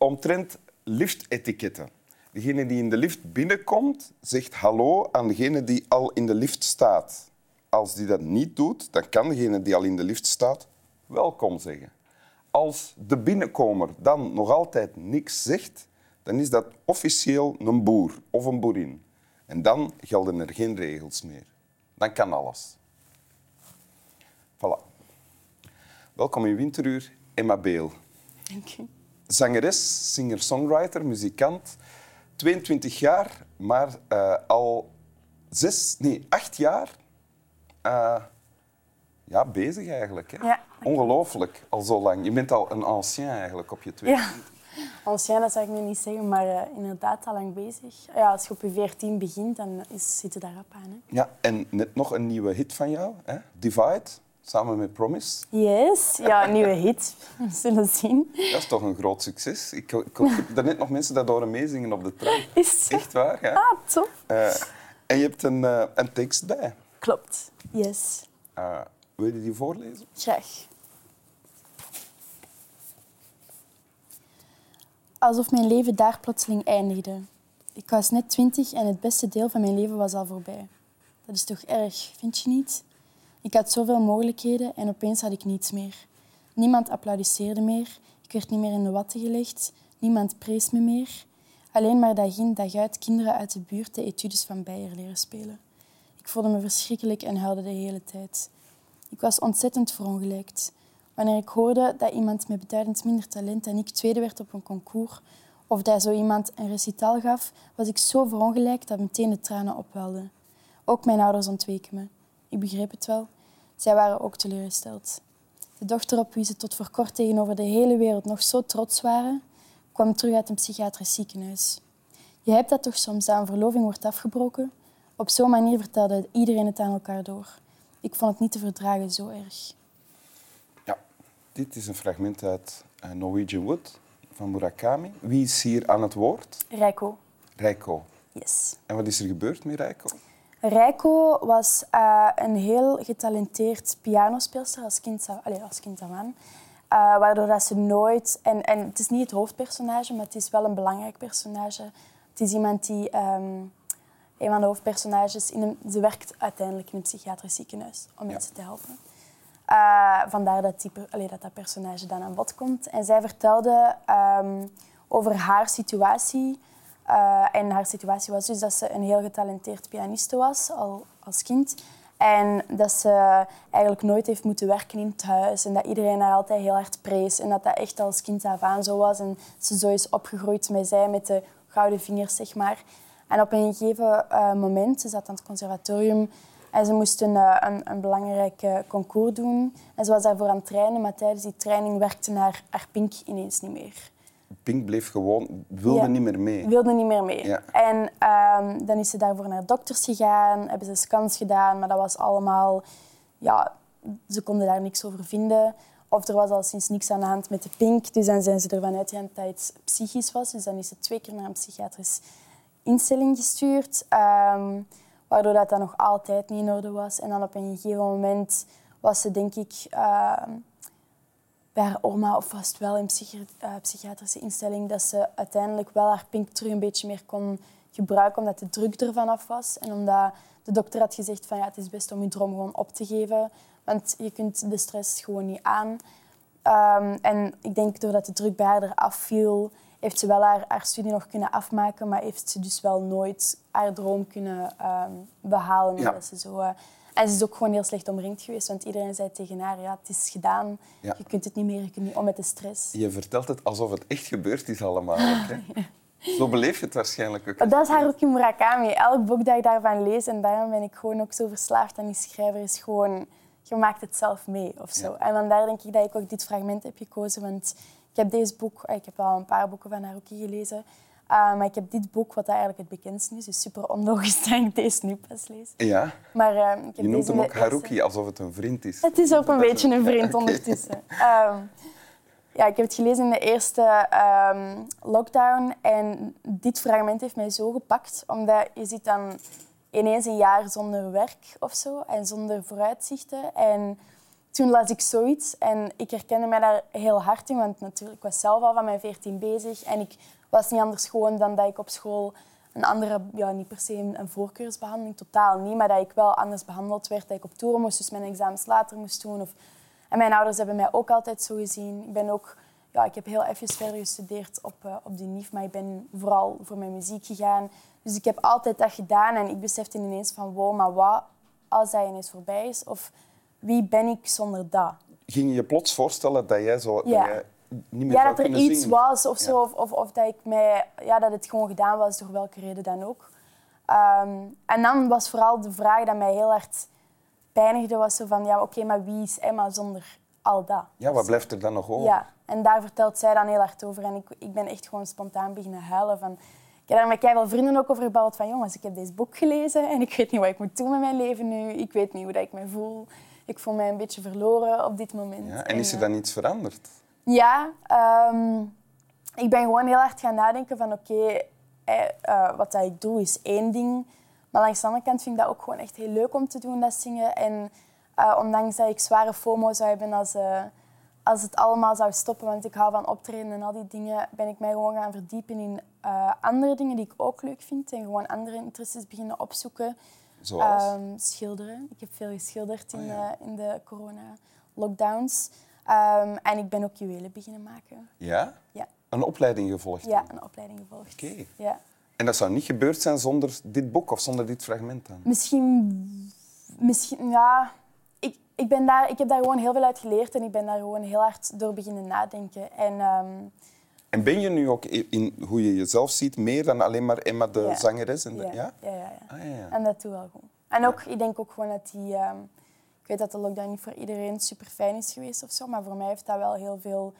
omtrent liftetiketten. Degene die in de lift binnenkomt, zegt hallo aan degene die al in de lift staat. Als die dat niet doet, dan kan degene die al in de lift staat welkom zeggen. Als de binnenkomer dan nog altijd niks zegt, dan is dat officieel een boer of een boerin. En dan gelden er geen regels meer. Dan kan alles. Voilà. Welkom in Winteruur, Emma Beel. Dank. Zangeres, singer-songwriter, muzikant. 22 jaar, maar eh, al zes, nee, acht jaar eh, ja, bezig eigenlijk. Hè? Ja. Ongelooflijk, al zo lang. Je bent al een ancien eigenlijk op je twee. Ja. Ancien, dat zou ik nu niet zeggen, maar eh, inderdaad al lang bezig. Ja, als je op je 14 begint, dan is, zit je daarop aan. Hè. Ja, en net nog een nieuwe hit van jou, hè? Divide, samen met Promise. Yes, ja, een nieuwe hit. We zullen zien. Dat is toch een groot succes. Ik, ik, ik heb daarnet nog mensen dat horen meezingen op de trein. Is het zo? Echt waar, hè? Ah, top. Eh, en je hebt een, eh, een tekst bij. Klopt. Yes. Eh, wil je die voorlezen? Graag. Alsof mijn leven daar plotseling eindigde. Ik was net twintig en het beste deel van mijn leven was al voorbij. Dat is toch erg, vind je niet? Ik had zoveel mogelijkheden en opeens had ik niets meer. Niemand applaudisseerde meer. Ik werd niet meer in de watten gelegd. Niemand prees me meer. Alleen maar dag in, dag uit kinderen uit de buurt de etudes van Beyer leren spelen. Ik voelde me verschrikkelijk en huilde de hele tijd. Ik was ontzettend verongelijkt. Wanneer ik hoorde dat iemand met beduidend minder talent dan ik tweede werd op een concours, of dat zo iemand een recitaal gaf, was ik zo verongelijkt dat meteen de tranen opwelden. Ook mijn ouders ontweken me. Ik begreep het wel. Zij waren ook teleurgesteld. De dochter op wie ze tot voor kort tegenover de hele wereld nog zo trots waren, kwam terug uit een psychiatrisch ziekenhuis. Je hebt dat toch soms, dat een verloving wordt afgebroken? Op zo'n manier vertelde iedereen het aan elkaar door. Ik vond het niet te verdragen zo erg. Ja, dit is een fragment uit eh, Norwegian Wood van Murakami. Wie is hier aan het woord? Rijko. Rijko. Yes. En wat is er gebeurd met Rijko? Rijko was eh, een heel getalenteerd pianospeelster als kind, allee, als kind aan. Eh, waardoor dat ze nooit... En, en het is niet het hoofdpersonage, maar het is wel een belangrijk personage. Het is iemand die... ehm, een van de hoofdpersonages... In een, ze werkt uiteindelijk in een psychiatrisch ziekenhuis om mensen te helpen. Eh, vandaar dat, die, allee, dat dat personage dan aan bod komt. En zij vertelde ehm, over haar situatie. Eh, en haar situatie was dus dat ze een heel getalenteerd pianiste was, al als kind. En dat ze eigenlijk nooit heeft moeten werken in het huis. En dat iedereen haar altijd heel hard prees. En dat dat echt als kind af aan zo was. En ze zo is opgegroeid met zij, met de gouden vingers, zeg maar. En op een gegeven eh, moment, ze zat aan het conservatorium en ze moest een, eh, een, een belangrijk concours doen. En ze was daarvoor aan het trainen, maar tijdens die training werkte haar, haar pink ineens niet meer. Pink bleef gewoon, wilde Ja. niet meer mee. Wilde niet meer mee. Ja. En ehm, dan is ze daarvoor naar dokters gegaan, hebben ze scans gedaan, maar dat was allemaal... Ja, ze konden daar niks over vinden. Of er was al sinds niks aan de hand met de pink. Dus dan zijn ze ervan uitgegaan dat het psychisch was. Dus dan is ze twee keer naar een psychiatrisch instelling gestuurd. ehm, waardoor dat dan nog altijd niet in orde was. En dan op een gegeven moment was ze, denk ik... ehm, bij haar oma of was het wel in psychi- eh, psychiatrische instelling dat ze uiteindelijk wel haar pink terug een beetje meer kon gebruiken omdat de druk ervan af was en omdat de dokter had gezegd van ja, het is best om je droom gewoon op te geven, want je kunt de stress gewoon niet aan. Ehm, en ik denk doordat de druk bij haar eraf viel, heeft ze wel haar, haar studie nog kunnen afmaken, maar heeft ze dus wel nooit haar droom kunnen ehm, behalen. Ja. omdat ze zo, eh, en ze is ook gewoon heel slecht omringd geweest, want iedereen zei tegen haar, ja, het is gedaan, Ja. je kunt het niet meer, je kunt niet om met de stress. Je vertelt het alsof het echt gebeurd is allemaal. hè? Zo beleef je het waarschijnlijk ook. Dat is Haruki Murakami. Elk boek dat ik daarvan lees, en daarom ben ik gewoon ook zo verslaafd aan die schrijver, is gewoon, je maakt het zelf mee of zo. Ja. En vandaar denk ik dat ik ook dit fragment heb gekozen, want ik heb deze boek, ik heb al een paar boeken van Haruki gelezen, uh, maar ik heb dit boek, wat eigenlijk het bekendste is, dus super onlogisch dat ik deze nu pas lees. Ja, Maar, uh, ik heb je noemt hem ook eerste- Haruki, alsof het een vriend is. Het is ook een beetje een vriend ondertussen. Ehm, ja, ik heb het gelezen in de eerste ehm, lockdown en dit fragment heeft mij zo gepakt, omdat je zit dan ineens een jaar zonder werk of zo en zonder vooruitzichten. En toen las ik zoiets en ik herkende mij daar heel hard in, want natuurlijk, ik was zelf al van mijn 14 bezig en ik was niet anders gewoon dan dat ik op school een andere, ja, niet per se een voorkeursbehandeling, totaal niet, maar dat ik wel anders behandeld werd, dat ik op tour moest, dus mijn examens later moest doen. Of... En mijn ouders hebben mij ook altijd zo gezien. Ik ben ook ja, ik heb heel even verder gestudeerd op, uh, op de NIF, maar ik ben vooral voor mijn muziek gegaan. Dus ik heb altijd dat gedaan en ik besefte ineens van wow, maar wat als dat ineens voorbij is? Of wie ben ik zonder dat? Ging je je plots voorstellen dat jij zo... Ja. Dat jij niet meer Ja, dat er iets zingen? was of zo. Of, of, of dat, ik mij, ja, dat het gewoon gedaan was, door welke reden dan ook. Ehm, en dan was vooral de vraag dat mij heel hard pijnigde, was zo van, ja, oké, maar wie is Emma zonder al dat? Ja, wat blijft er dan nog over? Ja, en daar vertelt zij dan heel hard over. En ik, ik ben echt gewoon spontaan beginnen huilen. Van, ik heb daar met veel vrienden ook over gebeld van jongens, ik heb deze boek gelezen en ik weet niet wat ik moet doen met mijn leven nu. Ik weet niet hoe dat ik me voel. Ik voel mij een beetje verloren op dit moment. Ja, en is er eh, dan iets veranderd? ja, ehm, ik ben gewoon heel hard gaan nadenken van oké, eh, eh, wat dat ik doe is één ding. Maar langs de andere kant vind ik dat ook gewoon echt heel leuk om te doen, dat zingen. En eh, ondanks dat ik zware FOMO zou hebben als, eh, als het allemaal zou stoppen, want ik hou van optreden en al die dingen, ben ik mij gewoon gaan verdiepen in eh, andere dingen die ik ook leuk vind. En gewoon andere interesses beginnen opzoeken. Zoals? Ehm, schilderen. Ik heb veel geschilderd in, ja. eh, in de corona-lockdowns. Ehm, en ik ben ook juwelen beginnen maken. ja? Ja, Een opleiding gevolgd? ja een opleiding gevolgd. Oké. Ja. En dat zou niet gebeurd zijn zonder dit boek of zonder dit fragment dan? Misschien, misschien ja. Ik, ik, ben daar, ik heb daar gewoon heel veel uit geleerd en ik ben daar gewoon heel hard door beginnen nadenken. En ehm, En ben je nu ook in hoe je jezelf ziet meer dan alleen maar Emma de Ja. zangeres? En de, ja, ja? ja, ja. Ah, ja, ja. En dat doe wel goed. En ook, ik denk ook gewoon dat die... ehm, ik weet dat de lockdown niet voor iedereen super fijn is geweest of zo, maar voor mij heeft dat wel heel veel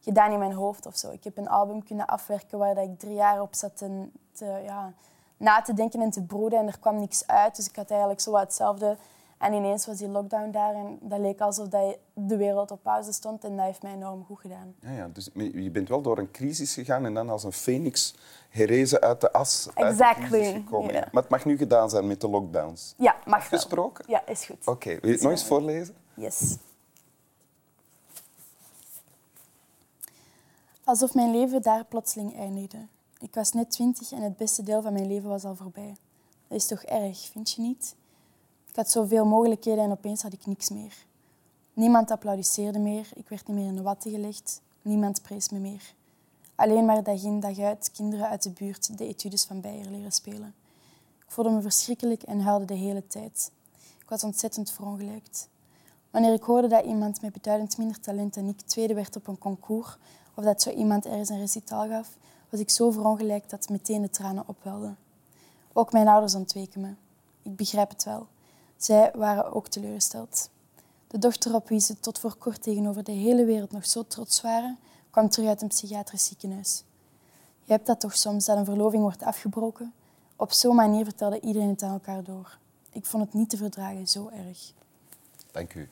gedaan in mijn hoofd of zo. Ik heb een album kunnen afwerken waar dat ik drie jaar op zat te, te, ja, na te denken en te broeden en er kwam niks uit. Dus ik had eigenlijk zo wat hetzelfde. En ineens was die lockdown daar en dat leek alsof dat de wereld op pauze stond en dat heeft mij enorm goed gedaan. Ja, ja. Dus je bent wel door een crisis gegaan en dan als een phoenix herrezen uit de as de Exactly, gekomen. ja. Maar het mag nu gedaan zijn met de lockdowns. Ja, mag wel. Afgesproken? Ja, is goed. Oké, wil je het nog eens voorlezen? Yes. Alsof mijn leven daar plotseling eindigde. Ik was net twintig en het beste deel van mijn leven was al voorbij. Dat is toch erg, vind je niet? Ik had zoveel mogelijkheden en opeens had ik niks meer. Niemand applaudisseerde meer, ik werd niet meer in de watten gelegd, niemand prees me meer. Alleen maar dag in dag uit kinderen uit de buurt de etudes van Beyer leren spelen. Ik voelde me verschrikkelijk en huilde de hele tijd. Ik was ontzettend verongelijkt. Wanneer ik hoorde dat iemand met beduidend minder talent dan ik tweede werd op een concours, of dat zo iemand ergens een recitaal gaf, was ik zo verongelijkt dat meteen de tranen opwelden. Ook mijn ouders ontweken me. Ik begrijp het wel. Zij waren ook teleurgesteld. De dochter op wie ze tot voor kort tegenover de hele wereld nog zo trots waren, kwam terug uit een psychiatrisch ziekenhuis. Je hebt dat toch soms, dat een verloving wordt afgebroken? Op zo'n manier vertelde iedereen het aan elkaar door. Ik vond het niet te verdragen, zo erg. Dank u.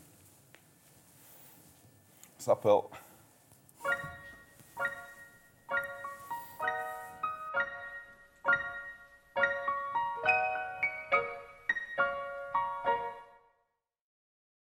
Snap wel.